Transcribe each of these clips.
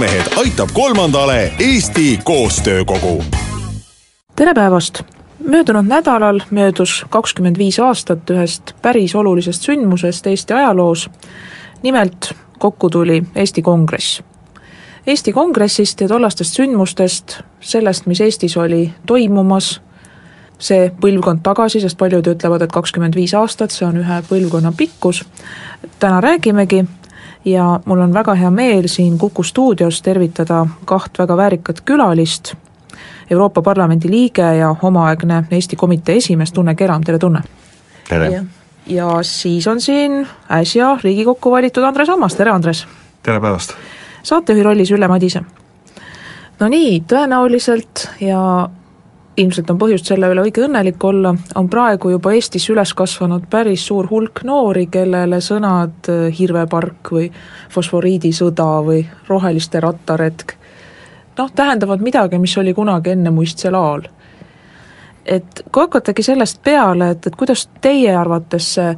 vanamehed aitab kolmandale Eesti Koostöökogu. tere päevast! möödunud nädalal möödus kakskümmend viis aastat ühest päris olulisest sündmusest Eesti ajaloos. nimelt kokku tuli Eesti Kongress. Eesti Kongressist ja tollastest sündmustest, sellest, mis Eestis oli toimumas see põlvkond tagasi, sest paljud ütlevad, et kakskümmend viis aastat, see on ühe põlvkonna pikkus, täna räägimegi ja mul on väga hea meel siin Kuku stuudios tervitada kaht väga väärikat külalist, Euroopa Parlamendi liige ja omaaegne Eesti Komitee esimees Tunne Keram, tere Tunne! tere! ja siis on siin äsja Riigikokku valitud Andres Ammas, tere Andres! tere päevast! saatejuhi rollis Ülle Madise. no nii, tõenäoliselt ja ilmselt on põhjust selle üle õige õnnelik olla, on praegu juba Eestis üles kasvanud päris suur hulk noori, kellele sõnad äh, hirvepark või fosforiidisõda või roheliste rattaretk noh, tähendavad midagi, mis oli kunagi ennemuistsel ajal. et kui hakatagi sellest peale, et, et kuidas teie arvates see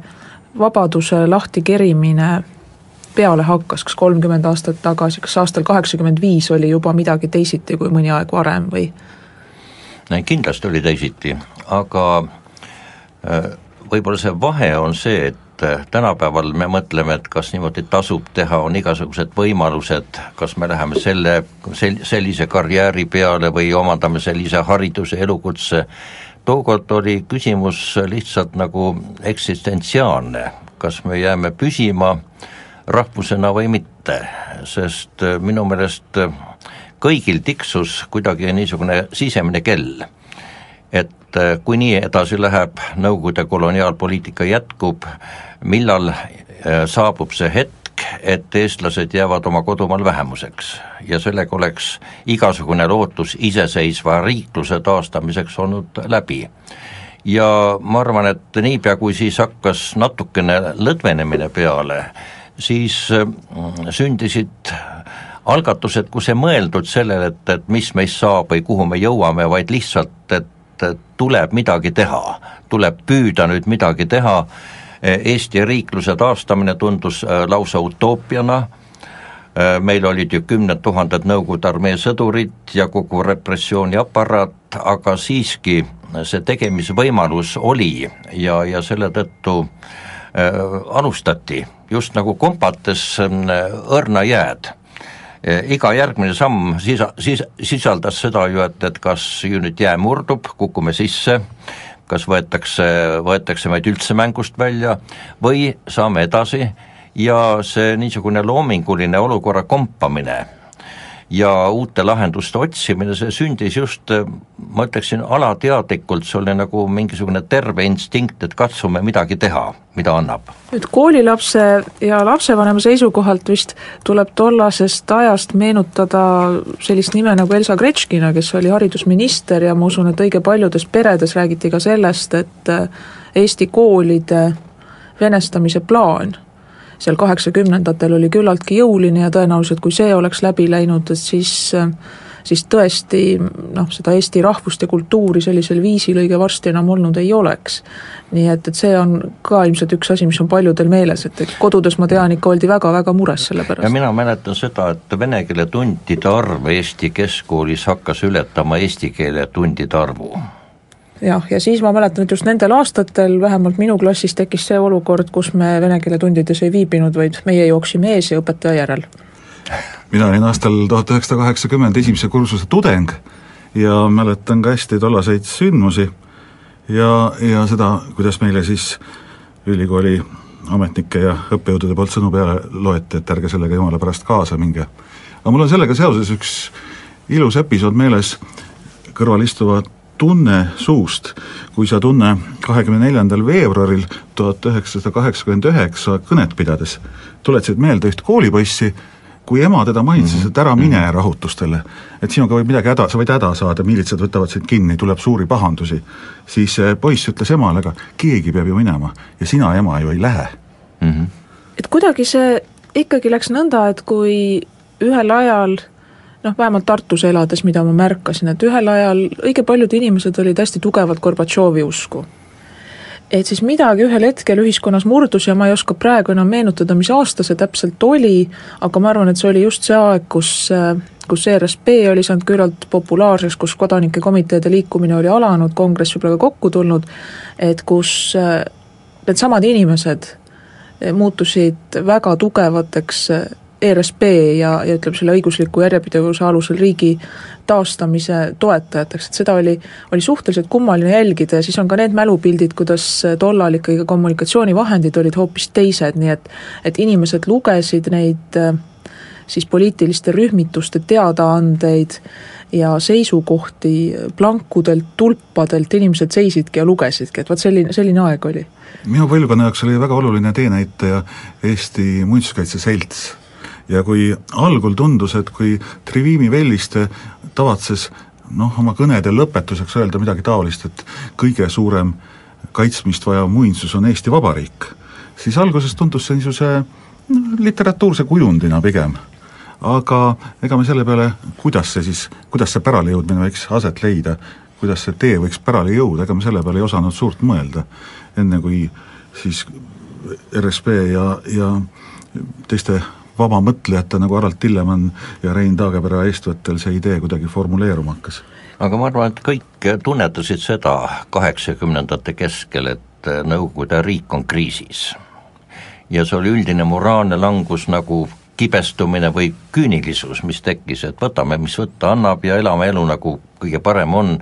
vabaduse lahtikerimine peale hakkas, kas kolmkümmend aastat tagasi, kas aastal kaheksakümmend viis oli juba midagi teisiti kui mõni aeg varem või kindlasti oli teisiti, aga äh, võib-olla see vahe on see, et äh, tänapäeval me mõtleme, et kas niimoodi tasub teha, on igasugused võimalused, kas me läheme selle, sel-, sellise karjääri peale või omandame sellise hariduse, elukutse, tookord oli küsimus lihtsalt nagu eksistentsiaalne, kas me jääme püsima rahvusena või mitte, sest äh, minu meelest kõigil tiksus kuidagi niisugune sisemine kell, et äh, kui nii edasi läheb, Nõukogude koloniaalpoliitika jätkub, millal äh, saabub see hetk, et eestlased jäävad oma kodumaal vähemuseks ja sellega oleks igasugune lootus iseseisva riikluse taastamiseks olnud läbi. ja ma arvan, et niipea, kui siis hakkas natukene lõdvenemine peale, siis äh, sündisid algatused, kus ei mõeldud sellele, et, et mis meist saab või kuhu me jõuame, vaid lihtsalt, et tuleb midagi teha, tuleb püüda nüüd midagi teha, Eesti riikluse taastamine tundus äh, lausa utoopiana, äh, meil olid ju kümned tuhanded Nõukogude armee sõdurid ja kogu repressiooniaparaat, aga siiski see tegemisvõimalus oli ja, ja selle tõttu äh, alustati. Just nagu kompates äh, õrna jääd iga järgmine samm sisa, sis-, sisaldas seda ju, et, et kas ju nüüd jää murdub, kukume sisse, kas võetakse, võetakse meid üldse mängust välja või saame edasi. Ja see niisugune loominguline olukorra kompamine ja uute lahenduste otsimine, see sündis just, ma ütleksin, alateadlikult, see oli nagu mingisugune terve instinkt, et katsume midagi teha, mida annab. nüüd koolilapse ja lapsevanema seisukohalt vist tuleb tollasest ajast meenutada sellist nime nagu Elsa Gretškina, kes oli haridusminister ja ma usun, et õige paljudes peredes räägiti ka sellest, et Eesti koolide venestamise plaan seal kaheksakümnendatel oli küllaltki jõuline ja tõenäoliselt kui see oleks läbi läinud, et siis siis tõesti noh, seda eesti rahvust ja kultuuri sellisel viisil õige varsti enam olnud ei oleks. nii et, et see on ka ilmselt üks asi, mis on paljudel meeles, et, et kodudes ma tean, ikka oldi väga-väga mures selle pärast. ja mina mäletan seda, et vene keele tundide arv Eesti keskkoolis hakkas ületama eesti keele tundide arvu jah, ja siis ma mäletan, et just nendel aastatel vähemalt minu klassis tekkis see olukord, kus me vene keele tundides ei viibinud, vaid meie jooksime ees ja õpetaja järel. mina olin aastal tuhat üheksasada kaheksakümmend esimese kursuse tudeng ja mäletan ka hästi tollaseid sündmusi ja, ja seda, kuidas meile siis ülikooli ametnike ja õppejõudude poolt sõnu peale loeti, et ärge sellega jumala pärast kaasa minge. aga mul on sellega seoses üks ilus episood meeles, kõrval istuvad tunne suust, kui sa tunne kahekümne neljandal veebruaril tuhat üheksasada kaheksakümmend üheksa kõnet pidades tuletasid meelde üht koolipoissi, kui ema teda mainis mm, -hmm. et ära mine rahutustele, et sinuga võib midagi häda, sa võid häda saada, miilitsad võtavad sind kinni, tuleb suuri pahandusi, siis poiss ütles emale, aga keegi peab ju minema ja sina, ema, ju ei lähe mm. -hmm. et kuidagi see ikkagi läks nõnda, et kui ühel ajal noh, vähemalt Tartus elades, mida ma märkasin, et ühel ajal õige paljud inimesed olid hästi tugevalt Gorbatšovi usku. et siis midagi ühel hetkel ühiskonnas murdus ja ma ei oska praegu enam meenutada, mis aasta see täpselt oli, aga ma arvan, et see oli just see aeg, kus kus ERSP oli saanud küllalt populaarseks, kus kodanike komiteede liikumine oli alanud, kongress võib-olla ka kokku tulnud, et kus needsamad inimesed muutusid väga tugevateks ERSP ja, ja ütleme, selle õigusliku järjepidevuse alusel riigi taastamise toetajateks, et seda oli, oli suhteliselt kummaline jälgida ja siis on ka need mälupildid, kuidas tollal ikkagi kommunikatsioonivahendid olid hoopis teised, nii et et inimesed lugesid neid siis poliitiliste rühmituste teadaandeid ja seisukohti plankudelt, tulpadelt, inimesed seisidki ja lugesidki, et vot selline, selline aeg oli. Minu põlvkonna jaoks oli väga oluline teenäitaja Eesti Muinsuskaitse Selts ja kui algul tundus, et kui Trivimi Velliste tavatses noh, oma kõnede lõpetuseks öelda midagi taolist, et kõige suurem kaitsmist vajav muinsus on Eesti Vabariik, siis alguses tundus see niisuguse noh, literatuurse kujundina pigem. aga ega me selle peale, kuidas see siis, kuidas see pärale jõudmine võiks aset leida, kuidas see tee võiks pärale jõuda, ega me selle peale ei osanud suurt mõelda, enne kui siis RSP ja, ja teiste vabamõtlejate nagu Harald Tillemann ja Rein Taagepera eestvõttel see idee kuidagi formuleeruma hakkas? aga ma arvan, et kõik tunnetasid seda kaheksakümnendate keskel, et Nõukogude riik on kriisis. ja see oli üldine moraalne langus nagu kibestumine või küünilisus, mis tekkis, et võtame, mis võtta annab ja elame elu nagu kõige parem on,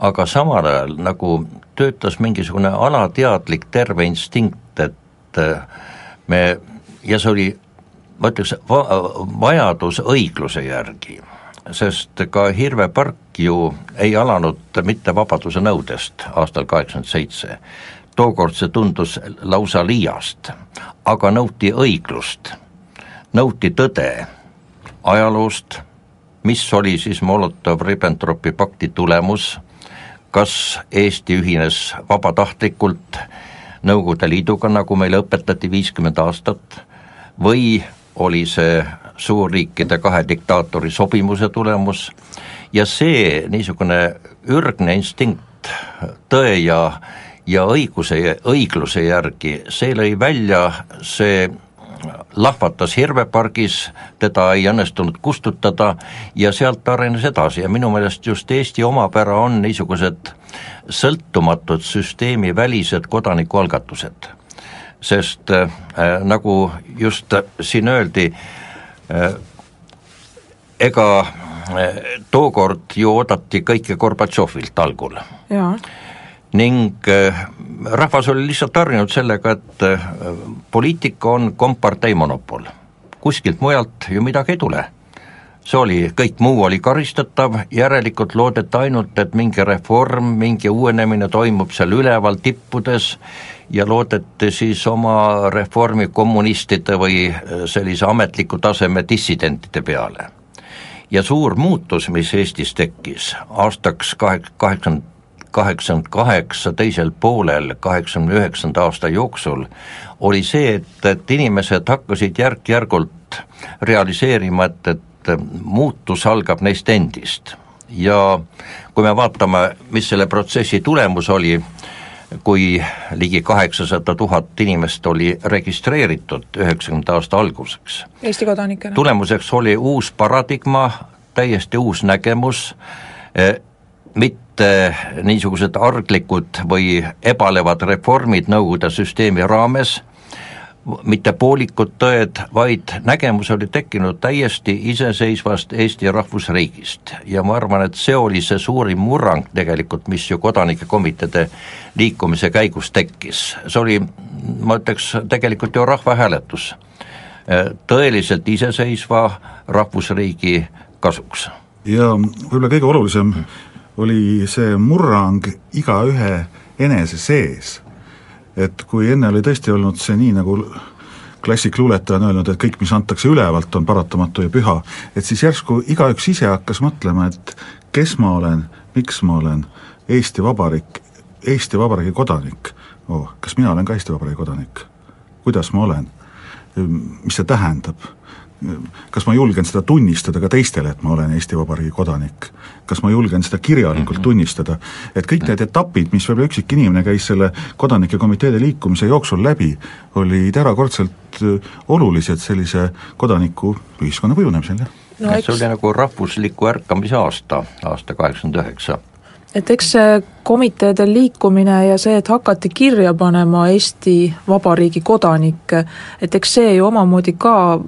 aga samal ajal nagu töötas mingisugune alateadlik terve instinkt, et me, ja see oli ma ütleks, va-, vajadus õigluse järgi, sest ka Hirve park ju ei alanud mitte vabaduse nõudest aastal kaheksakümmend seitse, tookord see tundus lausa liiast, aga nõuti õiglust, nõuti tõde ajaloost, mis oli siis Molotov-Ribbentropi pakti tulemus, kas Eesti ühines vabatahtlikult Nõukogude Liiduga, nagu meile õpetati viiskümmend aastat, või oli see suurriikide kahe diktaatori sobimuse tulemus ja see niisugune ürgne instinkt tõe ja, ja õiguse ja õigluse järgi, see lõi välja, see lahvatas Hirvepargis, teda ei õnnestunud kustutada ja sealt arenes edasi ja minu meelest just Eesti omapära on niisugused sõltumatud süsteemivälised kodanikualgatused sest äh, nagu just siin öeldi äh,, ega äh, tookord ju oodati kõike Gorbatšovilt algul. ning äh, rahvas oli lihtsalt harjunud sellega, et äh, poliitika on kompartei monopol. kuskilt mujalt ju midagi ei tule see oli, kõik muu oli karistatav, järelikult loodeti ainult, et mingi reform, mingi uuenemine toimub seal üleval tippudes ja loodeti siis oma reformi kommunistide või äh, sellise ametliku taseme dissidentide peale. ja suur muutus, mis Eestis tekkis aastaks kahek-, kaheksakümmend kaheksakümmend kaheksa teisel poolel kaheksakümne üheksanda aasta jooksul oli see, et, et inimesed hakkasid järk-järgult realiseerima, et, et et muutus algab neist endist. ja kui me vaatame, mis selle protsessi tulemus oli, kui ligi kaheksasada tuhat inimest oli registreeritud üheksakümnenda aasta alguseks. Eesti kodanikena. tulemuseks oli uus paradigma, täiesti uus nägemus, eh, mitte niisugused arglikud või ebalevad reformid Nõukogude süsteemi raames, mitte poolikud tõed, vaid nägemus oli tekkinud täiesti iseseisvast Eesti rahvusriigist. ja ma arvan, et see oli see suurim murrang tegelikult, mis ju kodanike komiteede liikumise käigus tekkis. see oli, ma ütleks, tegelikult ju rahvahääletus tõeliselt iseseisva rahvusriigi kasuks. ja võib-olla kõige olulisem oli see murrang igaühe enese sees et kui enne oli tõesti olnud see nii, nagu klassikluuletaja on öelnud, et kõik, mis antakse ülevalt, on paratamatu ja püha, et siis järsku igaüks ise hakkas mõtlema, et kes ma olen, miks ma olen Eesti Vabariik, Eesti Vabariigi kodanik oh,, kas mina olen ka Eesti Vabariigi kodanik? kuidas ma olen? mis see tähendab? Kas ma julgen seda tunnistada ka teistele, et ma olen Eesti Vabariigi kodanik? kas ma julgen seda kirjalikult mm -hmm. tunnistada? et kõik need etapid, mis võib-olla üksik inimene käis selle kodanike komiteede liikumise jooksul läbi, olid erakordselt äh, olulised sellise kodaniku ühiskonna kujunemisel, jah no, eks... see oli nagu rahvusliku ärkamise aasta, aasta kaheksakümmend üheksa et eks see komiteede liikumine ja see, et hakati kirja panema Eesti Vabariigi kodanikke, et eks see ju omamoodi ka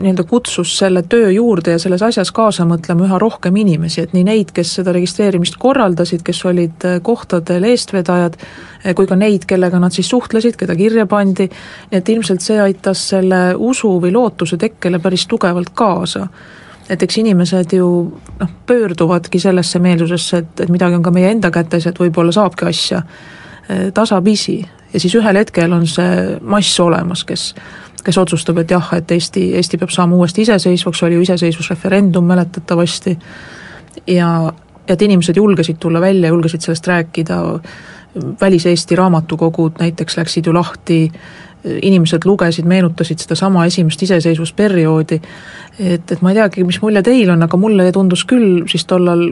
nii-öelda kutsus selle töö juurde ja selles asjas kaasa mõtlema üha rohkem inimesi, et nii neid, kes seda registreerimist korraldasid, kes olid äh, kohtadel eestvedajad, äh, kui ka neid, kellega nad siis suhtlesid, keda kirja pandi, nii et ilmselt see aitas selle usu või lootuse tekkele päris tugevalt kaasa. et eks inimesed ju noh, pöörduvadki sellesse meelsusesse, et, et midagi on ka meie enda kätes, et võib-olla saabki asja äh, tasapisi ja siis ühel hetkel on see mass olemas, kes kes otsustab, et jah, et Eesti, Eesti peab saama uuesti iseseisvaks, oli ju iseseisvusreferendum mäletatavasti, ja et inimesed julgesid tulla välja, julgesid sellest rääkida, välis-Eesti raamatukogud näiteks läksid ju lahti, inimesed lugesid, meenutasid sedasama esimest iseseisvusperioodi, et, et ma ei teagi, mis mulje teil on, aga mulle tundus küll siis tollal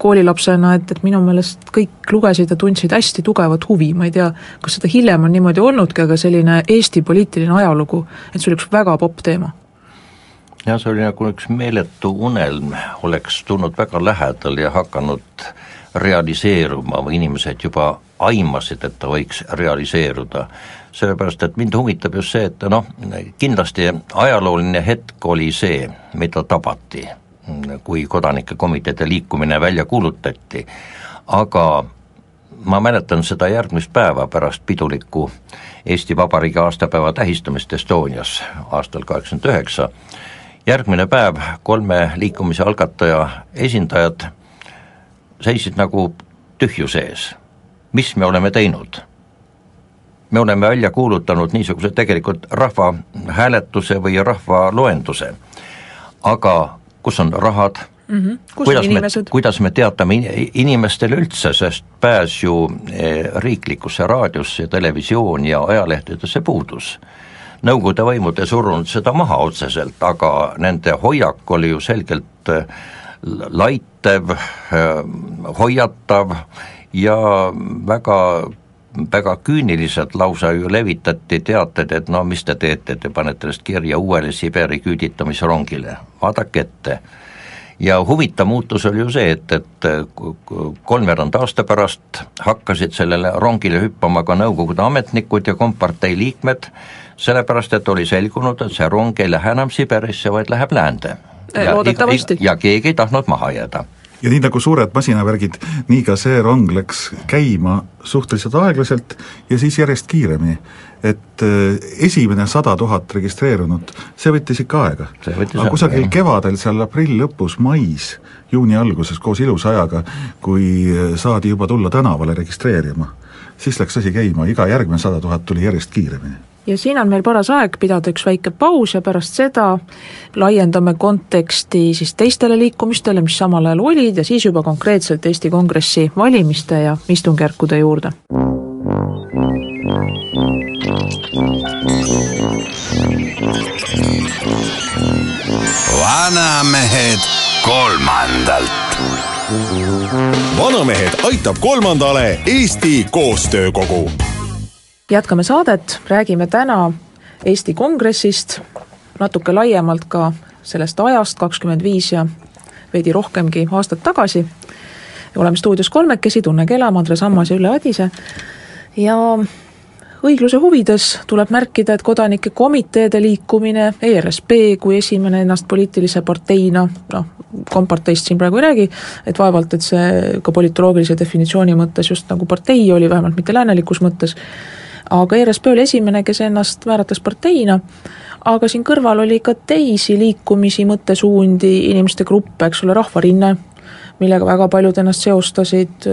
koolilapsena, et, et minu meelest kõik lugesid ja tundsid hästi tugevat huvi, ma ei tea, kas seda hiljem on niimoodi olnudki, aga selline Eesti poliitiline ajalugu, et see oli üks väga popp teema. Jah, see oli nagu üks meeletu unelm, oleks tulnud väga lähedal ja hakanud realiseeruma või inimesed juba aimasid, et ta võiks realiseeruda. sellepärast, et mind huvitab just see, et noh, kindlasti ajalooline hetk oli see, mida tabati kui kodanike komiteede liikumine välja kuulutati, aga ma mäletan seda järgmist päeva pärast pidulikku Eesti Vabariigi aastapäeva tähistamist Estonias aastal kaheksakümmend üheksa, järgmine päev kolme liikumise algataja esindajad seisid nagu tühjuse ees. mis me oleme teinud? me oleme välja kuulutanud niisuguse tegelikult rahvahääletuse või rahvaloenduse, aga kus on rahad mm, -hmm. kus kuidas me, kuidas me teatame inimestele üldse, sest pääs ju eh, riiklikusse raadiosse, televisiooni ja ajalehtedesse puudus. Nõukogude võimud ei surunud seda maha otseselt, aga nende hoiak oli ju selgelt eh, laitev, eh, hoiatav ja väga väga küüniliselt lausa ju levitati teated, et no mis te teete, te panete ennast kirja uuele Siberi küüditamisrongile, vaadake ette. ja huvitav muutus oli ju see, et, et kolmveerand aasta pärast hakkasid sellele rongile hüppama ka Nõukogude ametnikud ja kompartei liikmed, sellepärast et oli selgunud, et see rong ei lähe enam Siberisse, vaid läheb läände. loodetavasti. ja keegi ei tahtnud maha jääda ja nii nagu suured masinavärgid, nii ka see rong läks käima suhteliselt aeglaselt ja siis järjest kiiremini. et äh, esimene sada tuhat registreerunut, see võttis ikka aega. aga kusagil jah. kevadel, seal aprilli lõpus, mais, juuni alguses koos ilusa ajaga, kui äh, saadi juba tulla tänavale registreerima, siis läks asi käima, iga järgmine sada tuhat tuli järjest kiiremini ja siin on meil paras aeg pidada üks väike paus ja pärast seda laiendame konteksti siis teistele liikumistele, mis samal ajal olid ja siis juba konkreetselt Eesti Kongressi valimiste ja istungjärkude juurde. vanamehed kolmandalt. vanamehed aitab kolmandale Eesti Koostöökogu jätkame saadet, räägime täna Eesti Kongressist, natuke laiemalt ka sellest ajast, kakskümmend viis ja veidi rohkemgi aastat tagasi. oleme stuudios kolmekesi, Tunne Kelam, Andres Ammas ja Ülle Adise ja õigluse huvides tuleb märkida, et kodanike komiteede liikumine, ERSP kui esimene ennast poliitilise parteina, noh, komparteist siin praegu ei räägi, et vaevalt, et see ka politoloogilise definitsiooni mõttes just nagu partei oli, vähemalt mitte läänelikus mõttes, aga ERSP oli esimene, kes ennast määratles parteina, aga siin kõrval oli ka teisi liikumisi, mõttesuundi, inimeste gruppe, eks ole, Rahvarinne, millega väga paljud ennast seostasid,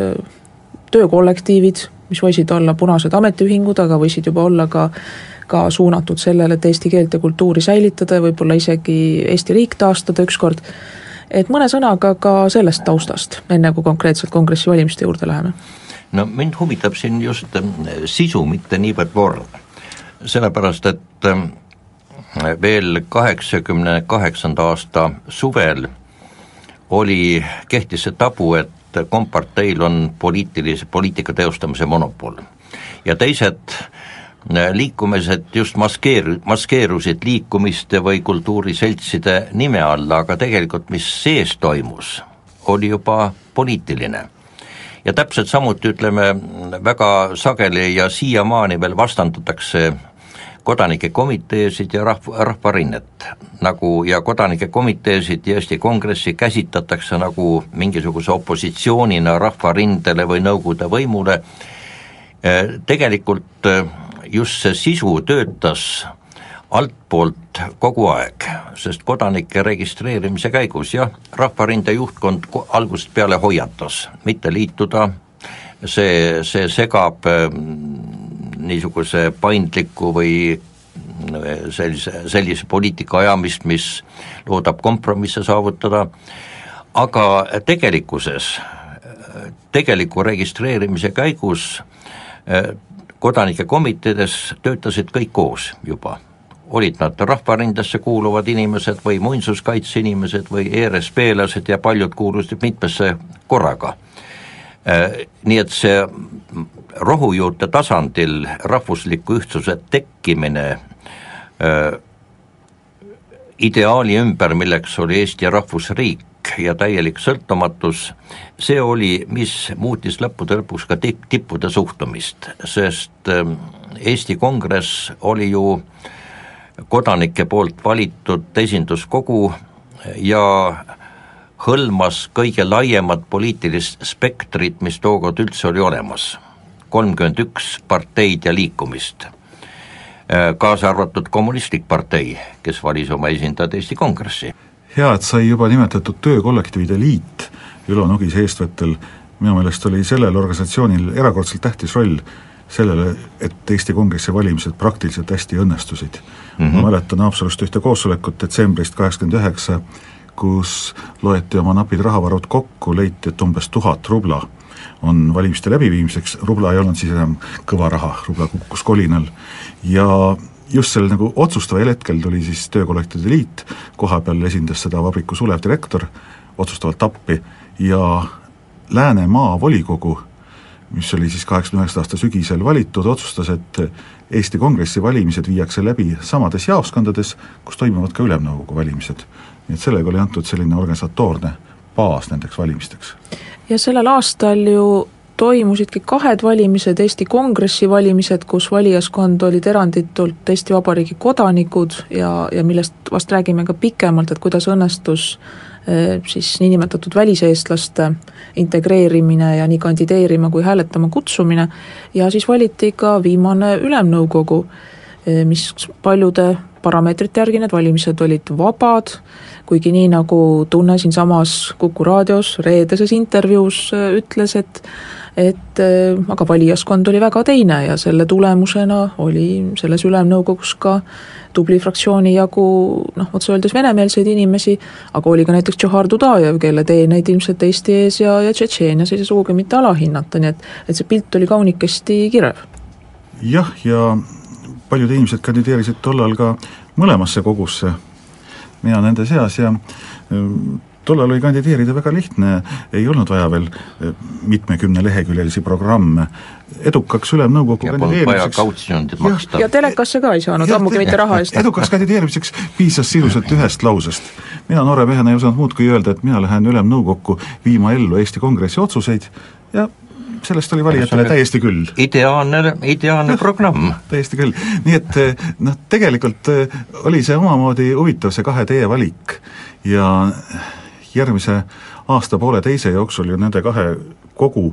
töökollektiivid, mis võisid olla punased ametiühingud, aga võisid juba olla ka ka suunatud sellele, et eesti keelt ja kultuuri säilitada ja võib-olla isegi Eesti riik taastada ükskord, et mõne sõnaga ka sellest taustast, enne kui konkreetselt kongressi valimiste juurde läheme? No mind huvitab siin just äh, sisu, mitte niivõrd vorm. sellepärast, et äh, veel kaheksakümne kaheksanda aasta suvel oli, kehtis see tabu, et komparteil on poliitilise, poliitika teostamise monopol. ja teised äh, liikumised just maskeer-, maskeerusid liikumiste või kultuuriseltside nime alla, aga tegelikult mis sees toimus, oli juba poliitiline ja täpselt samuti ütleme, väga sageli ja siiamaani veel vastandatakse kodanike komiteesid ja rahv-, rahvarinnet. nagu ja kodanike komiteesid ja Eesti Kongressi käsitletakse nagu mingisuguse opositsioonina rahvarindele või Nõukogude võimule, tegelikult just see sisu töötas altpoolt kogu aeg, sest kodanike registreerimise käigus jah, Rahvarinde juhtkond algusest peale hoiatas mitte liituda, see, see segab niisuguse paindliku või sellise, sellise poliitika ajamist, mis loodab kompromisse saavutada, aga tegelikkuses, tegeliku registreerimise käigus kodanike komiteedes töötasid kõik koos juba olid nad Rahvarindesse kuuluvad inimesed või muinsuskaitse inimesed või ERSP-lased ja paljud kuulusid mitmesse korraga. Nii et see rohujuurte tasandil rahvusliku ühtsuse tekkimine ideaali ümber, milleks oli Eesti rahvusriik ja täielik sõltumatus, see oli, mis muutis lõppude lõpuks ka tipp, tippude suhtumist, sest Eesti Kongress oli ju kodanike poolt valitud esinduskogu ja hõlmas kõige laiemat poliitilist spektrit, mis tookord üldse oli olemas, kolmkümmend üks parteid ja liikumist. Äh, kaasa arvatud Kommunistlik partei, kes valis oma esindajad Eesti Kongressi. hea, et sai juba nimetatud Töökollektiivide Liit Ülo Nugise eestvõttel, minu meelest oli sellel organisatsioonil erakordselt tähtis roll sellele, et Eesti Kongressi valimised praktiliselt hästi õnnestusid mm. -hmm. ma mäletan Haapsalust ühte koosolekut detsembrist kaheksakümmend üheksa, kus loeti oma napid rahavarud kokku, leiti, et umbes tuhat rubla on valimiste läbiviimiseks, rubla ei olnud siis enam kõva raha, rubla kukkus kolinal ja just sel nagu otsustaval hetkel tuli siis Töökollektiivide Liit, koha peal esindas seda vabriku Sulev direktor otsustavalt appi ja Lääne maavolikogu, mis oli siis kaheksakümne üheksanda aasta sügisel valitud, otsustas, et Eesti Kongressi valimised viiakse läbi samades jaoskondades, kus toimuvad ka Ülemnõukogu valimised. nii et sellega oli antud selline organisatoorne baas nendeks valimisteks. ja sellel aastal ju toimusidki kahed valimised, Eesti Kongressi valimised, kus valijaskond olid eranditult Eesti Vabariigi kodanikud ja, ja millest vast räägime ka pikemalt, et kuidas õnnestus eh, siis niinimetatud väliseestlaste integreerimine ja nii kandideerima kui hääletama kutsumine, ja siis valiti ka viimane Ülemnõukogu, eh, mis paljude parameetrite järgi need valimised olid vabad, kuigi nii, nagu Tunne siinsamas Kuku raadios reedeses intervjuus äh, ütles, et et äh, aga valijaskond oli väga teine ja selle tulemusena oli selles ülemnõukogus ka tubli fraktsiooni jagu noh, otse öeldes venemeelseid inimesi, aga oli ka näiteks Džohar Dudajev, kelle teeneid ilmselt Eesti ees ja, ja Tšetšeenias ei saa sugugi mitte alahinnata, nii et et see pilt oli kaunikesti kirev. jah, ja paljud inimesed kandideerisid tollal ka mõlemasse kogusse mina nende seas ja tollal oli kandideerida väga lihtne, ei olnud vaja veel äh, mitmekümne leheküljelisi programme, edukaks ülemnõukogu kandideerimiseks ja, ja telekasse ka ei saanud, ammugi mitte raha eest. edukaks kandideerimiseks piisas sisuliselt ühest lausest. mina noore mehena ei osanud muud kui öelda, et mina lähen ülemnõukokku viima ellu Eesti Kongressi otsuseid ja sellest oli valijatele täiesti küll. ideaalne, ideaalne programm. täiesti küll, nii et eh, noh, tegelikult eh, oli see omamoodi huvitav, see kahe tee valik ja järgmise aasta-poole-teise jooksul ju nende kahe kogu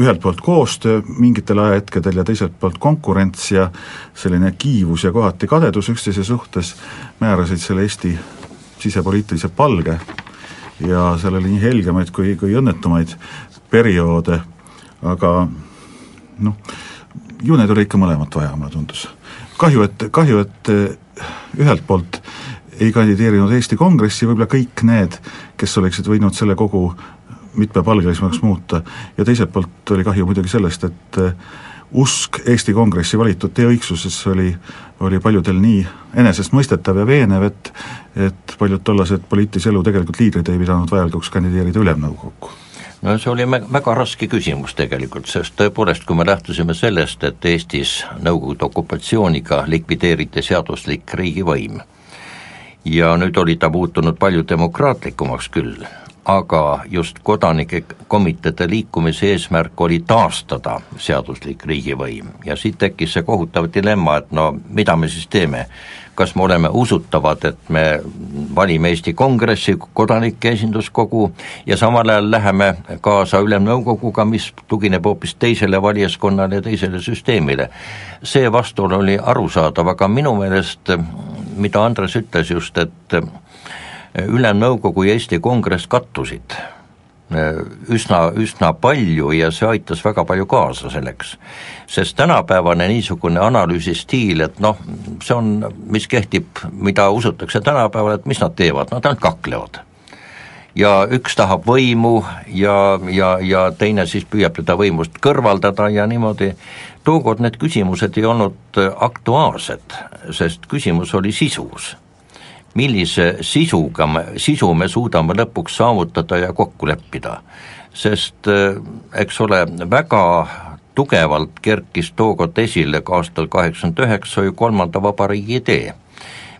ühelt poolt koostöö mingitel ajahetkedel ja teiselt poolt konkurents ja selline kiivus ja kohati kadedus üksteise suhtes määrasid selle Eesti sisepoliitilise palge ja seal oli nii helgemaid kui, kui õnnetumaid perioode, aga noh, ju need oli ikka mõlemat vaja, mulle tundus. kahju, et, kahju, et ühelt poolt ei kandideerinud Eesti Kongressi võib-olla kõik need, kes oleksid võinud selle kogu mitmepalgelisemaks muuta. Ja teiselt poolt oli kahju muidugi sellest, et usk Eesti Kongressi valitud tee õigsusesse oli, oli paljudel nii enesestmõistetav ja veenev, et et paljud tollased poliitilise elu tegelikult liidrid ei pidanud vajalikuks kandideerida Ülemnõukokku. No see oli väga raske küsimus tegelikult, sest tõepoolest, kui me lähtusime sellest, et Eestis Nõukogude okupatsiooniga likvideeriti seaduslik riigivõim ja nüüd oli ta muutunud palju demokraatlikumaks küll, aga just kodanike komiteede liikumise eesmärk oli taastada seaduslik riigivõim ja siit tekkis see kohutav dilemma, et no mida me siis teeme. Kas me oleme usutavad, et me valime Eesti Kongressi, kodanike esinduskogu ja samal ajal läheme kaasa Ülemnõukoguga, mis tugineb hoopis teisele valijaskonnale ja teisele süsteemile. see vastuolu oli arusaadav, aga minu meelest, mida Andres ütles just, et Ülemnõukogu ja Eesti Kongress kattusid üsna, üsna palju ja see aitas väga palju kaasa selleks. sest tänapäevane niisugune analüüsistiil, et noh, see on, mis kehtib, mida usutakse tänapäeval, et mis nad teevad, nad ainult kaklevad. ja üks tahab võimu ja, ja, ja teine siis püüab teda võimust kõrvaldada ja niimoodi, tookord need küsimused ei olnud aktuaalsed, sest küsimus oli sisus millise sisuga me, sisu me suudame lõpuks saavutada ja kokku leppida. sest äh, eks ole, väga tugevalt kerkis tookord esile ka aastal kaheksakümmend üheksa ju kolmanda vabariigi idee,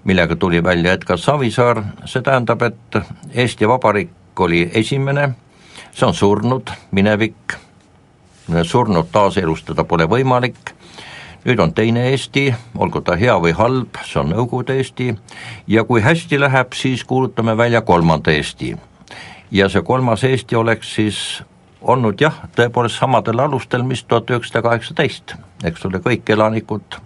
millega tuli välja Edgar Savisaar, see tähendab, et Eesti Vabariik oli esimene, see on surnud, minevik, surnud taaselustada pole võimalik nüüd on teine Eesti, olgu ta hea või halb, see on Nõukogude Eesti, ja kui hästi läheb, siis kuulutame välja kolmanda Eesti. ja see kolmas Eesti oleks siis olnud jah, tõepoolest samadel alustel, mis tuhat üheksasada kaheksateist, eks ole, kõik elanikud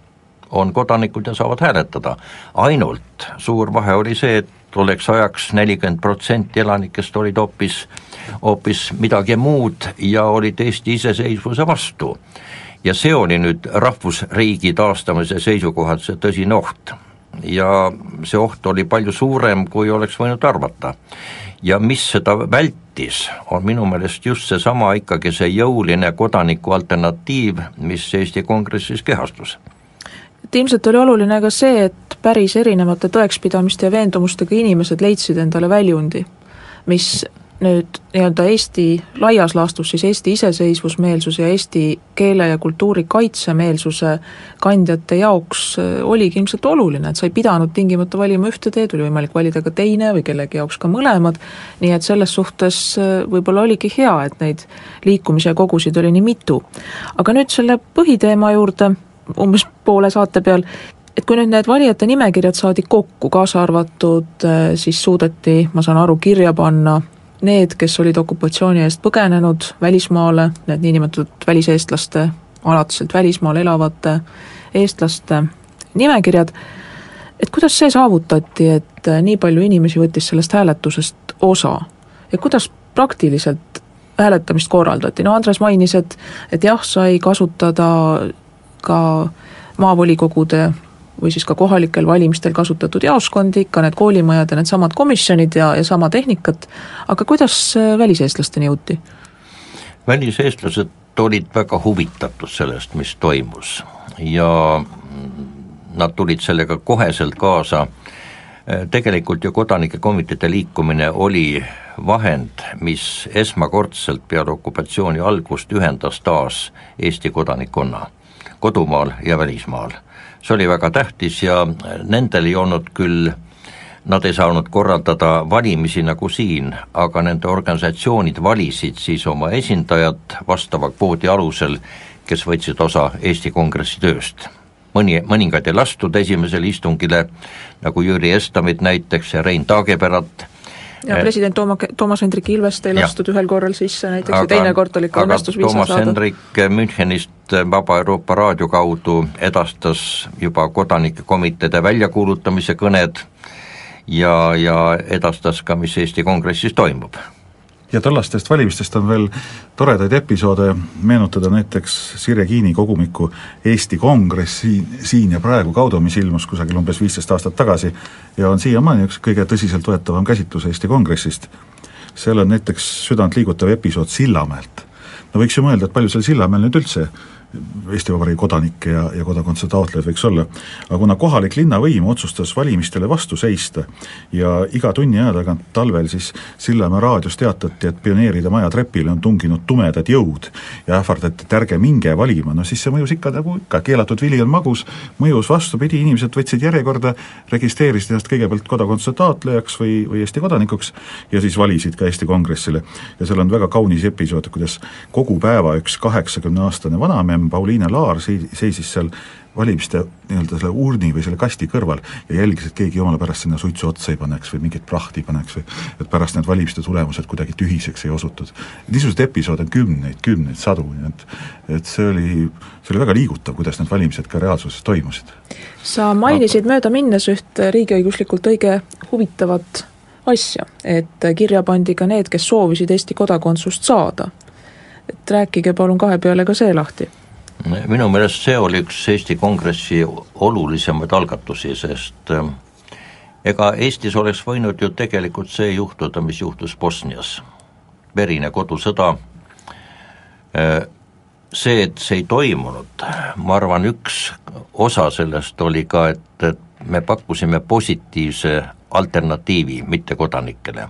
on kodanikud ja saavad hääletada. ainult suur vahe oli see, et tolleks ajaks nelikümmend protsenti elanikest olid hoopis, hoopis midagi muud ja olid Eesti iseseisvuse vastu ja see oli nüüd rahvusriigi taastamise seisukohalt see tõsine oht. ja see oht oli palju suurem, kui oleks võinud arvata. ja mis seda vältis, on minu meelest just seesama ikkagi see jõuline kodaniku alternatiiv, mis Eesti Kongressis kehastus et ilmselt oli oluline ka see, et päris erinevate tõekspidamiste ja veendumustega inimesed leidsid endale väljundi, mis nüüd nii-öelda Eesti laias laastus siis Eesti iseseisvusmeelsuse ja eesti keele ja kultuuri kaitsemeelsuse kandjate jaoks äh, oligi ilmselt oluline, et sa ei pidanud tingimata valima ühte teed, oli võimalik valida ka teine või kellegi jaoks ka mõlemad, nii et selles suhtes äh, võib-olla oligi hea, et neid liikumisi ja kogusid oli nii mitu. aga nüüd selle põhiteema juurde, umbes poole saate peal, et kui nüüd need valijate nimekirjad saadi kokku, kaasa arvatud äh, siis suudeti, ma saan aru, kirja panna need, kes olid okupatsiooni eest põgenenud välismaale, need niinimetatud väliseestlaste, alatiselt välismaal elavate eestlaste nimekirjad, et kuidas see saavutati, et nii palju inimesi võttis sellest hääletusest osa? Ja kuidas praktiliselt hääletamist korraldati, no Andres mainis, et et jah, sai kasutada ka maavolikogude või siis ka kohalikel valimistel kasutatud jaoskondi, ikka need koolimajad ja needsamad komisjonid ja, ja sama tehnikat, aga kuidas äh, väliseestlasteni jõuti? väliseestlased olid väga huvitatud sellest, mis toimus. Ja nad tulid sellega koheselt kaasa, äh, tegelikult ju kodanike komiteede liikumine oli vahend, mis esmakordselt peale okupatsiooni algust ühendas taas Eesti kodanikkonna kodumaal ja välismaal see oli väga tähtis ja nendel ei olnud küll Nad ei saanud korraldada valimisi nagu siin, aga nende organisatsioonid valisid siis oma esindajad vastava kvoodi alusel, kes võtsid osa Eesti Kongressi tööst. mõni, mõningaid ei lastud esimesele istungile, nagu Jüri Estamit näiteks ja Rein Taageperat, ja president Tooma, Toomas Hendrik Ilvest ei lastud ühel korral sisse näiteks aga, ja teine kord oli ikka õnnestus viisa saada. Toomas Hendrik Münchenist Vaba Euroopa raadio kaudu edastas juba kodanike komiteede väljakuulutamise kõned ja, ja edastas ka, mis Eesti Kongressis toimub. Ja tollastest valimistest on veel toredaid episoode meenutada näiteks Sirje Kiini kogumiku Eesti Kongress siin, siin ja praegu kaudu, mis ilmus kusagil umbes viisteist aastat tagasi ja on siiamaani üks kõige tõsiseltvõetavam käsitlus Eesti Kongressist. seal on näiteks südantliigutav episood Sillamäelt. no võiks ju mõelda, et palju seal Sillamäel nüüd üldse Eesti Vabariigi kodanikke ja, ja kodakondsuse taotlejaid võiks olla, aga kuna kohalik linnavõim otsustas valimistele vastu seista ja iga tunni aja tagant talvel siis Sillamäe raadios teatati, et pioneeride maja trepile on tunginud tumedad jõud ja ähvardati, et ärge minge valima, no siis see mõjus ikka nagu ikka, keelatud vili on magus, mõjus vastupidi, inimesed võtsid järjekorda, registreerisid ennast kõigepealt kodakondsuse taotlejaks või, või Eesti kodanikuks ja siis valisid ka Eesti Kongressile. ja seal on väga kaunis episood, kuidas kogu päeva üks kaheksakümneaastane vanamemm Pauliine Laar sei-, seisis seal valimiste nii-öelda selle urni või selle kasti kõrval ja jälgis, et keegi jumala pärast sinna suitsu otsa ei paneks või mingit prahti ei paneks või et pärast need valimiste tulemused kuidagi tühiseks ei osutud. niisuguseid episoode on kümneid, kümneid, sadu, nii et et see oli, see oli väga liigutav, kuidas need valimised ka reaalsuses toimusid. sa mainisid Aga... möödaminnes üht riigiõiguslikult õige huvitavat asja, et kirja pandi ka need, kes soovisid Eesti kodakondsust saada. et rääkige palun kahe peale ka see lahti minu meelest see oli üks Eesti Kongressi olulisemaid algatusi, sest ähm, ega Eestis oleks võinud ju tegelikult see juhtuda, mis juhtus Bosnias, verine kodusõda, äh, see, et see ei toimunud, ma arvan, üks osa sellest oli ka, et, et me pakkusime positiivse alternatiivi mittekodanikele.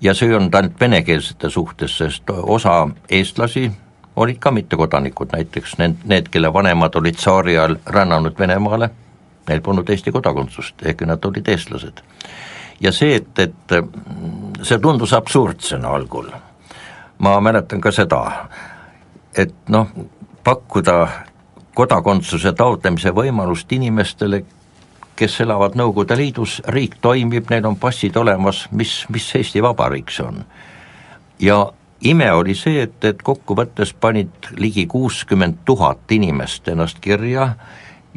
ja see ei olnud ainult venekeelsete suhtes, sest osa eestlasi, olid ka mittekodanikud, näiteks need, need, kelle vanemad olid tsaari ajal rännanud Venemaale, neil polnud Eesti kodakondsust, ehkki nad olid eestlased. ja see, et, et see tundus absurdsena algul, ma mäletan ka seda, et noh, pakkuda kodakondsuse taotlemise võimalust inimestele, kes elavad Nõukogude Liidus, riik toimib, neil on passid olemas, mis, mis Eesti Vabariik see on? ja ime oli see, et, et kokkuvõttes panid ligi kuuskümmend tuhat inimest ennast kirja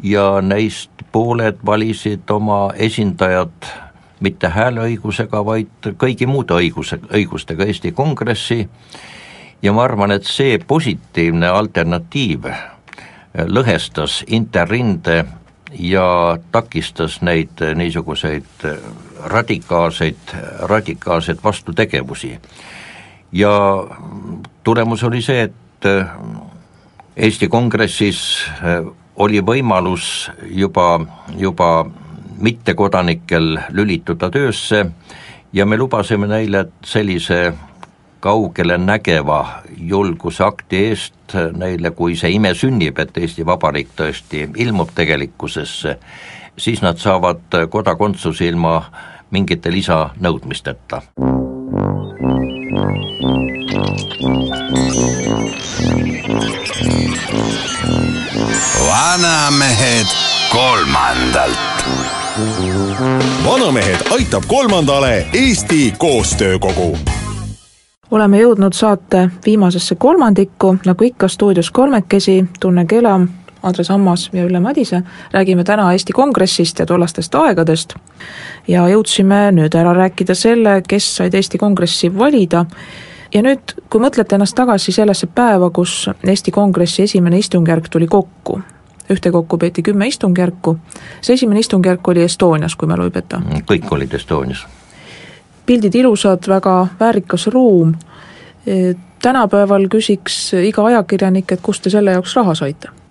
ja neist pooled valisid oma esindajad mitte hääleõigusega, vaid kõigi muude õiguse, õigustega Eesti Kongressi. Ja ma arvan, et see positiivne alternatiiv lõhestas interrinde ja takistas neid niisuguseid radikaalseid, radikaalseid vastutegevusi ja tulemus oli see, et äh, Eesti Kongressis äh, oli võimalus juba, juba mittekodanikel lülituda töösse ja me lubasime neile, sellise kaugele nägeva julgusakti eest neile, kui see ime sünnib, et Eesti Vabariik tõesti ilmub tegelikkusesse, siis nad saavad kodakondsuse ilma mingite lisanõudmisteta vanamehed kolmandalt. vanamehed aitab kolmandale Eesti Koostöökogu oleme jõudnud saate viimasesse kolmandikku, nagu ikka stuudios kolmekesi, Tunne Kelam, Andres Ammas ja Ülle Madise, räägime täna Eesti Kongressist ja tollastest aegadest ja jõudsime nüüd ära rääkida selle, kes said Eesti Kongressi valida ja nüüd, kui mõtlete ennast tagasi sellesse päeva, kus Eesti Kongressi esimene istungjärk tuli kokku, ühtekokku peeti kümme istungjärku, see esimene istungjärk oli Estonias, kui mälu ei peta? kõik olid Estonias. pildid ilusad, väga väärikas ruum, tänapäeval küsiks iga ajakirjanik, et kust te selle jaoks raha saite?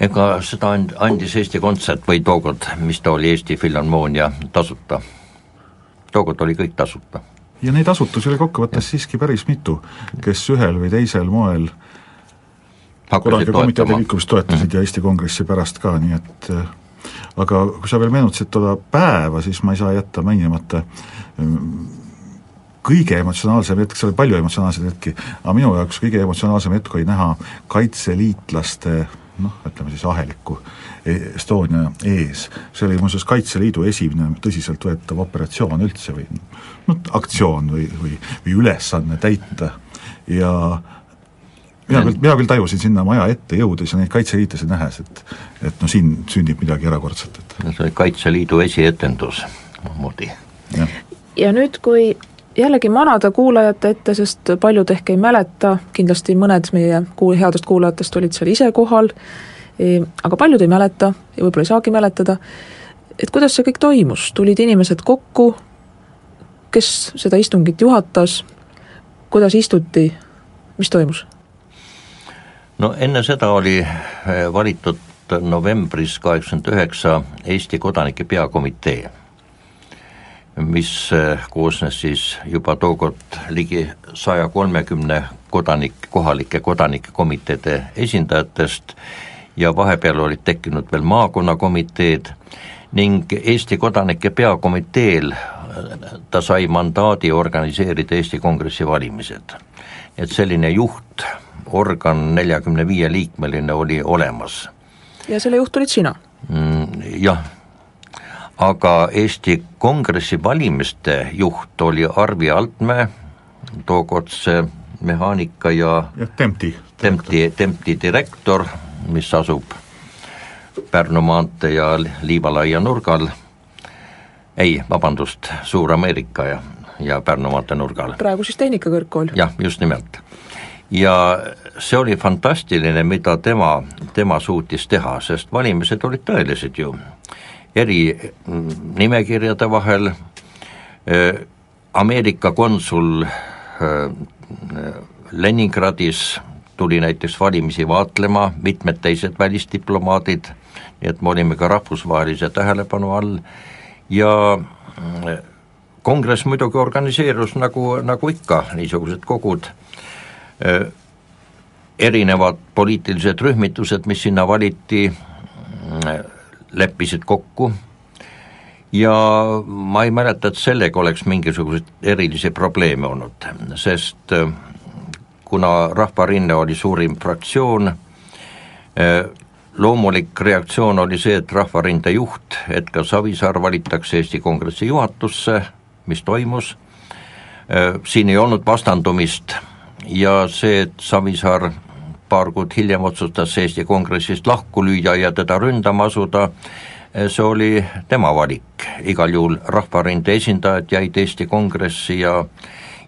Ega seda and-, andis Eesti Kontsert või tookord, mis ta oli, Eesti Filharmoonia, tasuta. tookord oli kõik tasuta ja neid asutusi oli kokkuvõttes siiski päris mitu, kes ühel või teisel moel kodanike komiteede liikumist toetasid mm -hmm. ja Eesti Kongressi pärast ka, nii et äh, aga kui sa veel meenutasid toda päeva, siis ma ei saa jätta mainimata mm, kõige emotsionaalsem hetk, seal oli palju emotsionaalseid hetki, aga minu jaoks kõige emotsionaalsem hetk oli näha kaitseliitlaste noh, ütleme siis ahelikku Estonia ees, see oli muuseas Kaitseliidu esimene tõsiseltvõetav operatsioon üldse või noh, aktsioon või, või, või ülesanne täita. Ja mina küll, mina küll tajusin sinna maja ette jõudes ja neid kaitseliitlasi nähes, et et no siin sünnib midagi erakordset, et see oli Kaitseliidu esietendus omamoodi. ja nüüd, kui jällegi manada kuulajate ette, sest paljud ehk ei mäleta, kindlasti mõned meie kuul-, headest kuulajatest olid seal ise kohal, e, aga paljud ei mäleta ja võib-olla ei saagi mäletada, et kuidas see kõik toimus, tulid inimesed kokku, kes seda istungit juhatas, kuidas istuti, mis toimus? no enne seda oli eh, valitud novembris kaheksakümmend üheksa Eesti Kodanike Peakomitee mis eh, koosnes siis juba tookord ligi saja kolmekümne kodanik, kohalike kodanike komiteede esindajatest ja vahepeal olid tekkinud veel maakonnakomiteed ning Eesti Kodanike Peakomiteel eh, ta sai mandaadi organiseerida Eesti Kongressi valimised. et selline juht, organ neljakümne viie liikmeline oli olemas. ja selle juht olid sina mm,? Jah aga Eesti Kongressi valimiste juht oli Arvi Altmäe, tookordse mehaanika ja jah, Tempti. Tempti, Tempti direktor, mis asub Pärnu maantee ja Liivalaia nurgal, ei, vabandust, Suur-Ameerika ja, ja Pärnu maantee nurgal. praegu siis Tehnikakõrgkool. jah, just nimelt. ja see oli fantastiline, mida tema, tema suutis teha, sest valimised olid tõelised ju eri mm, nimekirjade vahel, Ameerika konsul Leningradis tuli näiteks valimisi vaatlema, mitmed teised välisdiplomaadid, nii et me olime ka rahvusvahelise tähelepanu all. Ja mm, kongress muidugi organiseerus nagu, nagu ikka, niisugused kogud, erinevad poliitilised rühmitused, mis sinna valiti, leppisid kokku. Ja ma ei mäleta, et sellega oleks mingisuguseid erilisi probleeme olnud, sest äh, kuna Rahvarinne oli suurim fraktsioon, äh, loomulik reaktsioon oli see, et Rahvarinde juht Edgar Savisaar valitakse Eesti Kongressi juhatusse, mis toimus, äh, siin ei olnud vastandumist ja see, et Savisaar paar kuud hiljem otsustas Eesti Kongressist lahku lüüa ja teda ründama asuda, see oli tema valik, igal juhul Rahvarinde esindajad jäid Eesti Kongressi ja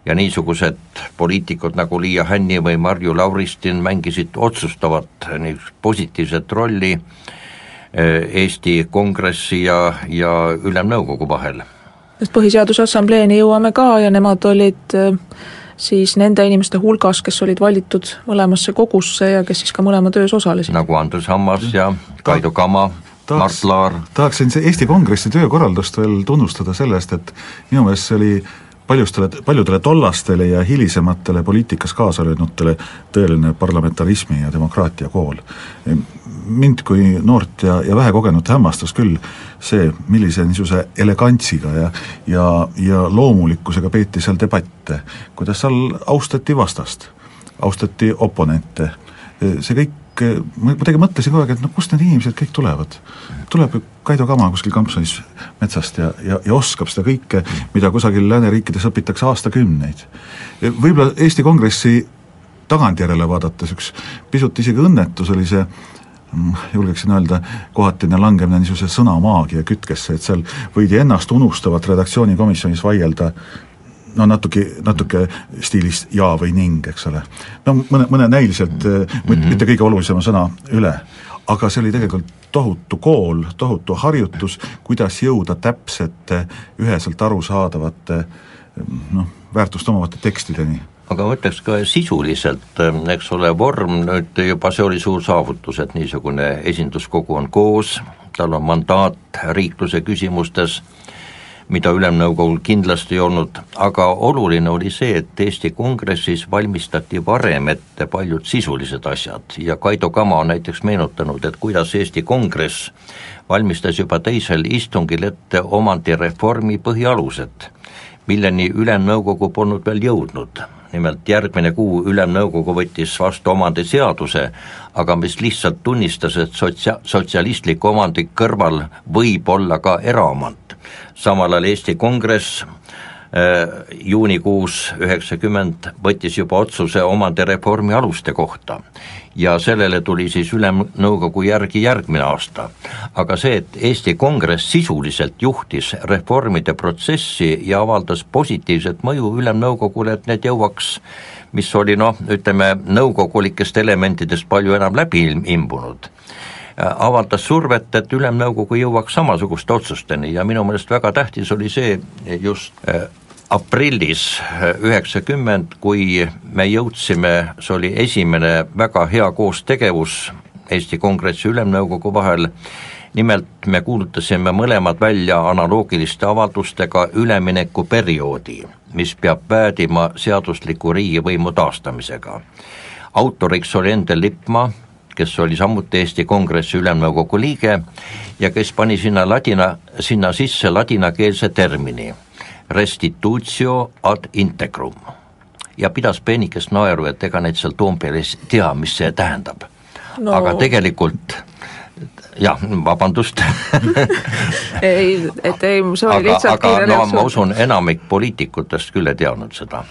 ja niisugused poliitikud nagu Liia Hänni või Marju Lauristin mängisid otsustavat niisugust positiivset rolli eh, Eesti Kongressi ja, ja Ülemnõukogu vahel. sest Põhiseaduse Assambleeni jõuame ka ja nemad olid äh siis nende inimeste hulgas, kes olid valitud mõlemasse kogusse ja kes siis ka mõlema töös osalesid. nagu Andres Hammas ja Kaido Kama, Laar. tahaksin see Eesti Kongressi töökorraldust veel tunnustada selle eest, et minu meelest see oli paljustele, paljudele tollastele ja hilisematele poliitikas kaasa löödnutele tõeline parlamentarismi ja demokraatia kool. mind kui noort ja, ja vähekogenut hämmastas küll see, millise niisuguse elegantsiga ja ja, ja loomulikkusega peeti seal debatte, kuidas seal austati vastast, austati oponente, see kõik ma kuidagi mõtlesin kogu aeg, et no kust need inimesed kõik tulevad. tuleb Kaido Kama kuskil kampsunis metsast ja, ja, ja oskab seda kõike, mida kusagil lääneriikides õpitakse aastakümneid. võib-olla Eesti Kongressi tagantjärele vaadates üks pisut isegi õnnetus oli see mm, julgeksin öelda, kohatine langemine niisuguse sõnamaagia kütkesse, et seal võidi ennast unustavalt redaktsioonikomisjonis vaielda no natuke, natuke stiilis ja või ning, eks ole. no mõne, mõne näiliselt mm -hmm. mitte kõige olulisema sõna üle, aga see oli tegelikult tohutu kool, tohutu harjutus, kuidas jõuda täpsete, üheselt arusaadavate noh, väärtust omavate tekstideni aga ma ütleks ka sisuliselt, eks ole, vorm nüüd juba see oli suur saavutus, et niisugune esinduskogu on koos, tal on mandaat riikluse küsimustes mida Ülemnõukogul kindlasti ei olnud, aga oluline oli see, et Eesti Kongressis valmistati varem ette paljud sisulised asjad ja Kaido Kama on näiteks meenutanud, et kuidas Eesti Kongress valmistas juba teisel istungil ette omandireformi põhialused, milleni Ülemnõukogu polnud veel jõudnud. Nimelt järgmine kuu Ülemnõukogu võttis vastu omandiseaduse, aga mis lihtsalt tunnistas, et sotsia-, sotsialistlik omandi kõrval võib olla ka eraomand samal ajal Eesti Kongress juunikuus üheksakümmend võttis juba otsuse omandireformi aluste kohta ja sellele tuli siis Ülemnõukogu järgi järgmine aasta. aga see, et Eesti Kongress sisuliselt juhtis reformide protsessi ja avaldas positiivset mõju Ülemnõukogule, et need jõuaks mis oli noh, ütleme nõukogulikest elementidest palju enam läbi imbunud avaldas survet, et Ülemnõukogu jõuaks samasuguste otsusteni ja minu meelest väga tähtis oli see just äh, aprillis äh, üheksakümmend, kui me jõudsime, see oli esimene väga hea koostegevus Eesti Kongressi Ülemnõukogu vahel, nimelt me kuulutasime mõlemad välja analoogiliste avaldustega üleminekuperioodi, mis peab päädima seadusliku riigivõimu taastamisega. autoriks oli Endel Lippmaa, kes oli samuti Eesti Kongressi Ülemnõukogu liige ja kes pani sinna ladina, sinna sisse ladinakeelse termini restitutio ad integrum. ja pidas peenikest naeru, et ega need seal Toompeal ei tea, mis see tähendab no.. aga tegelikult jah, vabandust. Ei, et ei, see oli lihtsalt aga, aga no ma usun, enamik poliitikutest küll ei teadnud seda.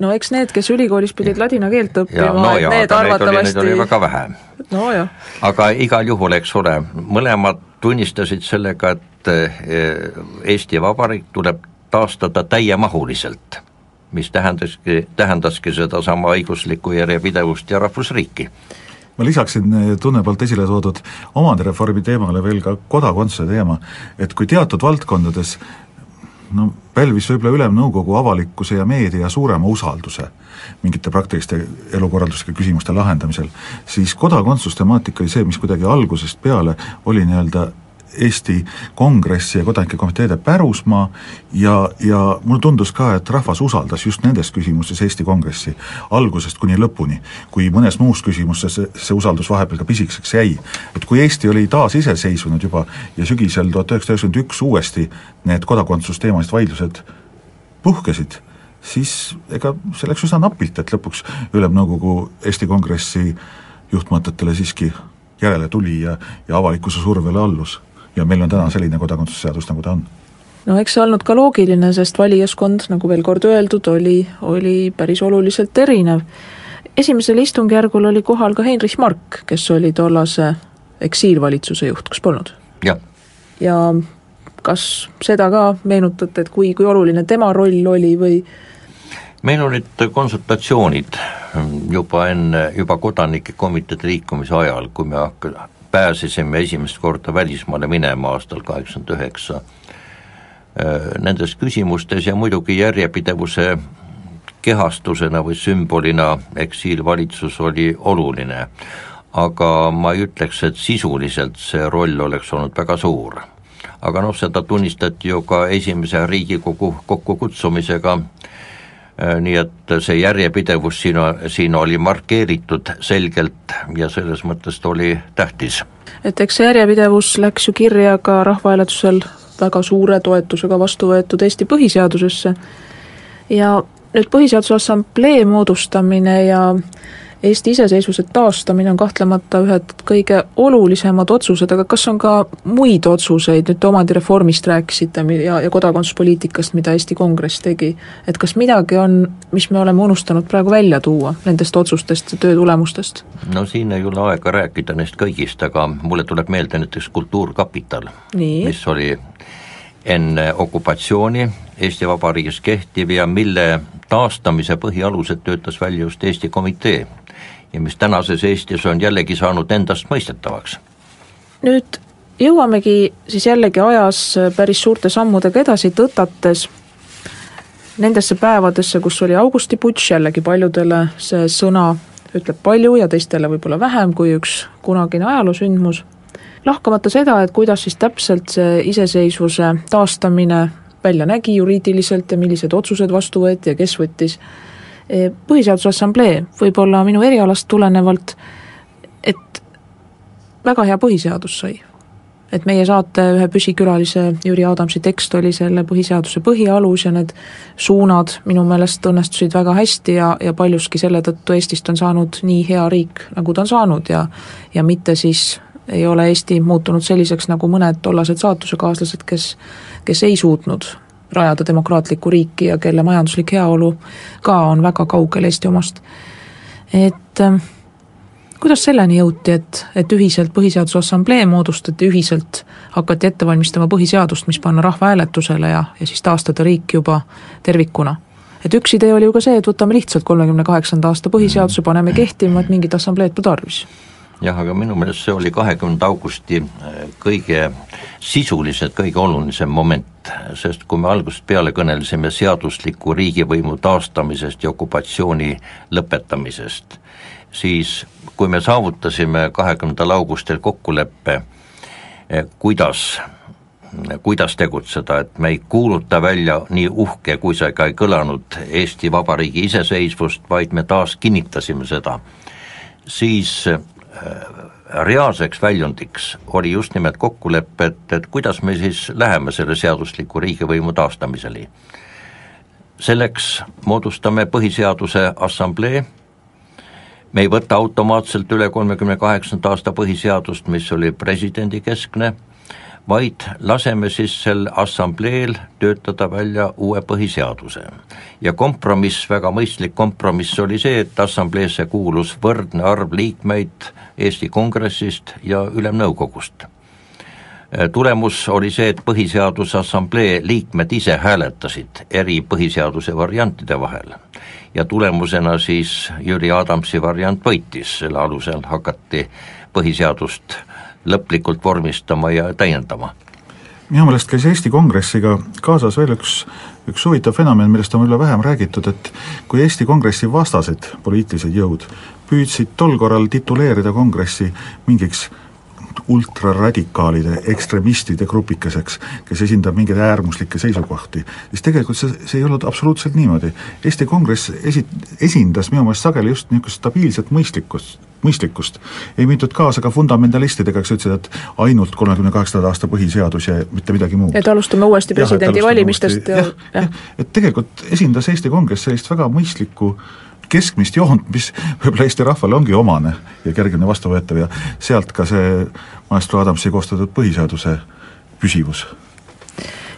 No eks need, kes ülikoolis pidid ladina keelt õppima, no et need arvatavasti neid oli väga vähe. nojah. aga igal juhul, eks ole, mõlemad tunnistasid sellega, et eh, Eesti Vabariik tuleb taastada täiemahuliselt, mis tähendaski, tähendaski sedasama õiguslikku järjepidevust ja rahvusriiki ma lisaksin eh, Tunne poolt esile toodud omandireformi teemale veel ka kodakondsuse teema, et kui teatud valdkondades no pälvis võib-olla Ülemnõukogu avalikkuse ja meedia suurema usalduse mingite praktiliste elukorralduslike küsimuste lahendamisel, siis kodakondsustemaatika oli see, mis kuidagi algusest peale oli nii-öelda Eesti Kongressi ja kodanike komiteede pärusmaa ja, ja mulle tundus ka, et rahvas usaldas just nendes küsimustes Eesti Kongressi algusest kuni lõpuni. kui mõnes muus küsimuses see, see usaldus vahepeal ka pisikeseks jäi. et kui Eesti oli taasiseseisvunud juba ja sügisel tuhat üheksasada üheksakümmend üks uuesti need kodakondsusteemalised vaidlused puhkesid, siis ega see läks üsna napilt, et lõpuks Ülemnõukogu Eesti Kongressi juhtmõtetele siiski järele tuli ja, ja avalikkuse survele allus ja meil on täna selline kodakondsusseadus, nagu ta on no eks see olnud ka loogiline, sest valijaskond, nagu veel kord öeldud, oli, oli päris oluliselt erinev. esimesel istungjärgul oli kohal ka Heinrich Mark, kes oli tollase eksiilvalitsuse juht, kas polnud? jah. ja kas seda ka meenutate, et kui, kui oluline tema roll oli või meil olid konsultatsioonid juba enne, juba kodanike komiteede liikumise ajal, kui me hakka-, pääsesime esimest korda välismaale minema aastal kaheksakümmend üheksa äh, nendes küsimustes ja muidugi järjepidevuse kehastusena või sümbolina eksiilvalitsus oli oluline. aga ma ei ütleks, et sisuliselt see roll oleks olnud väga suur. aga noh, seda tunnistati ju ka esimese Riigikogu kokkukutsumisega nii et see järjepidevus siin, siin oli markeeritud selgelt ja selles mõttes ta oli tähtis. et eks see järjepidevus läks ju kirja ka rahvahääletusel väga suure toetusega vastu võetud Eesti põhiseadusesse ja nüüd Põhiseaduse Assamblee moodustamine ja Eesti iseseisvuse taastamine on kahtlemata ühed kõige olulisemad otsused, aga kas on ka muid otsuseid, nüüd te omandireformist rääkisite ja, ja kodakondsuspoliitikast, mida Eesti Kongress tegi, et kas midagi on, mis me oleme unustanud praegu välja tuua nendest otsustest ja töö tulemustest? no siin ei ole aega rääkida neist kõigist, aga mulle tuleb meelde näiteks Kultuurkapital, mis oli enne okupatsiooni Eesti Vabariigis kehtiv ja mille taastamise põhialused töötas välja just Eesti Komitee ja mis tänases Eestis on jällegi saanud endastmõistetavaks. nüüd jõuamegi siis jällegi ajas päris suurte sammudega edasi tõtates nendesse päevadesse, kus oli augustiputš, jällegi paljudele see sõna ütleb palju ja teistele võib-olla vähem kui üks kunagine ajaloosündmus, lahkamata seda, et kuidas siis täpselt see iseseisvuse taastamine välja nägi juriidiliselt ja millised otsused vastu võeti ja kes võttis Eh, põhiseaduse assamblee, võib-olla minu erialast tulenevalt, et väga hea põhiseadus sai. et meie saate ühe püsikülalise Jüri Adamsi tekst oli selle põhiseaduse põhialus ja need suunad minu meelest õnnestusid väga hästi ja, ja paljuski selle tõttu Eestist on saanud nii hea riik, nagu ta on saanud ja ja mitte siis ei ole Eesti muutunud selliseks, nagu mõned tollased saatusekaaslased, kes kes ei suutnud rajada demokraatlikku riiki ja kelle majanduslik heaolu ka on väga kaugel Eesti omast. et äh, kuidas selleni jõuti, et, et ühiselt Põhiseaduse Assamblee moodustati, ühiselt hakati ette valmistama põhiseadust, mis panna rahvahääletusele ja, ja siis taastada riik juba tervikuna? et üks idee oli ju ka see, et võtame lihtsalt kolmekümne kaheksanda aasta põhiseaduse, paneme kehtima, et mingit assambleed pole tarvis jah, aga minu meelest see oli kahekümnenda augusti äh, kõige sisuliselt kõige olulisem moment, sest kui me algusest peale kõnelesime seadusliku riigivõimu taastamisest ja okupatsiooni lõpetamisest, siis kui me saavutasime kahekümnendal augustil kokkuleppe, eh, kuidas, kuidas tegutseda, et me ei kuuluta välja nii uhke, kui see ka ei kõlanud, Eesti Vabariigi iseseisvust, vaid me taas kinnitasime seda, siis reaalseks väljundiks oli just nimelt kokkulepe, et, et kuidas me siis läheme selle seadusliku riigivõimu taastamiseni. selleks moodustame Põhiseaduse Assamblee me ei võta automaatselt üle kolmekümne kaheksanda aasta põhiseadust, mis oli presidendi keskne, vaid laseme siis sel assambleel töötada välja uue põhiseaduse. ja kompromiss, väga mõistlik kompromiss oli see, et assambleesse kuulus võrdne arv liikmeid Eesti Kongressist ja Ülemnõukogust tulemus oli see, et Põhiseaduse Assamblee liikmed ise hääletasid eri põhiseaduse variantide vahel ja tulemusena siis Jüri Adamsi variant võitis, selle alusel hakati põhiseadust lõplikult vormistama ja täiendama. minu meelest käis Eesti Kongressiga kaasas veel üks, üks huvitav fenomen, millest on võib-olla vähem räägitud, et kui Eesti Kongressi vastased poliitilised jõud püüdsid tol korral tituleerida Kongressi mingiks ultraradikaalide, ekstremistide grupikeseks, kes esindab mingeid äärmuslikke seisukohti, siis tegelikult see, see ei olnud absoluutselt niimoodi. Eesti Kongress esi-, esindas minu meelest sageli just niisugust stabiilset mõistlikkust, mõistlikkust. ei mindud kaasa ka fundamentalistidega, kes ütlesid, et ainult kolmekümne kaheksanda aasta põhiseadus ja mitte midagi muud. et alustame uuesti presidendivalimistest ja, ja, ja, ja. et tegelikult esindas Eesti Kongress sellist väga mõistlikku keskmist joont, mis võib-olla Eesti rahvale ongi omane ja kergemini vastuvõetav ja sealt ka see maestro Adamsi koostatud põhiseaduse püsivus.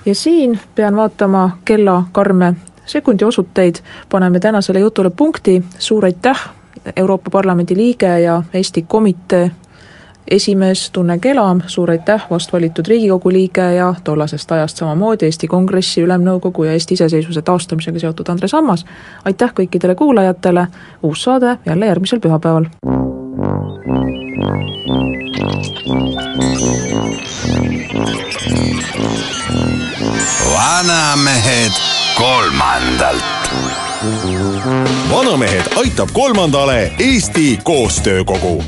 ja siin pean vaatama kella karme sekundiosuteid, paneme tänasele jutule punkti, suur aitäh, Euroopa Parlamendi liige ja Eesti Komitee esimees Tunne Kelam, suur aitäh, vast valitud Riigikogu liige ja tollasest ajast samamoodi Eesti Kongressi, Ülemnõukogu ja Eesti iseseisvuse taastamisega seotud Andres Ammas, aitäh kõikidele kuulajatele, uus saade jälle järgmisel pühapäeval. vanamehed kolmandalt. Vanamehed aitab kolmandale Eesti Koostöökogu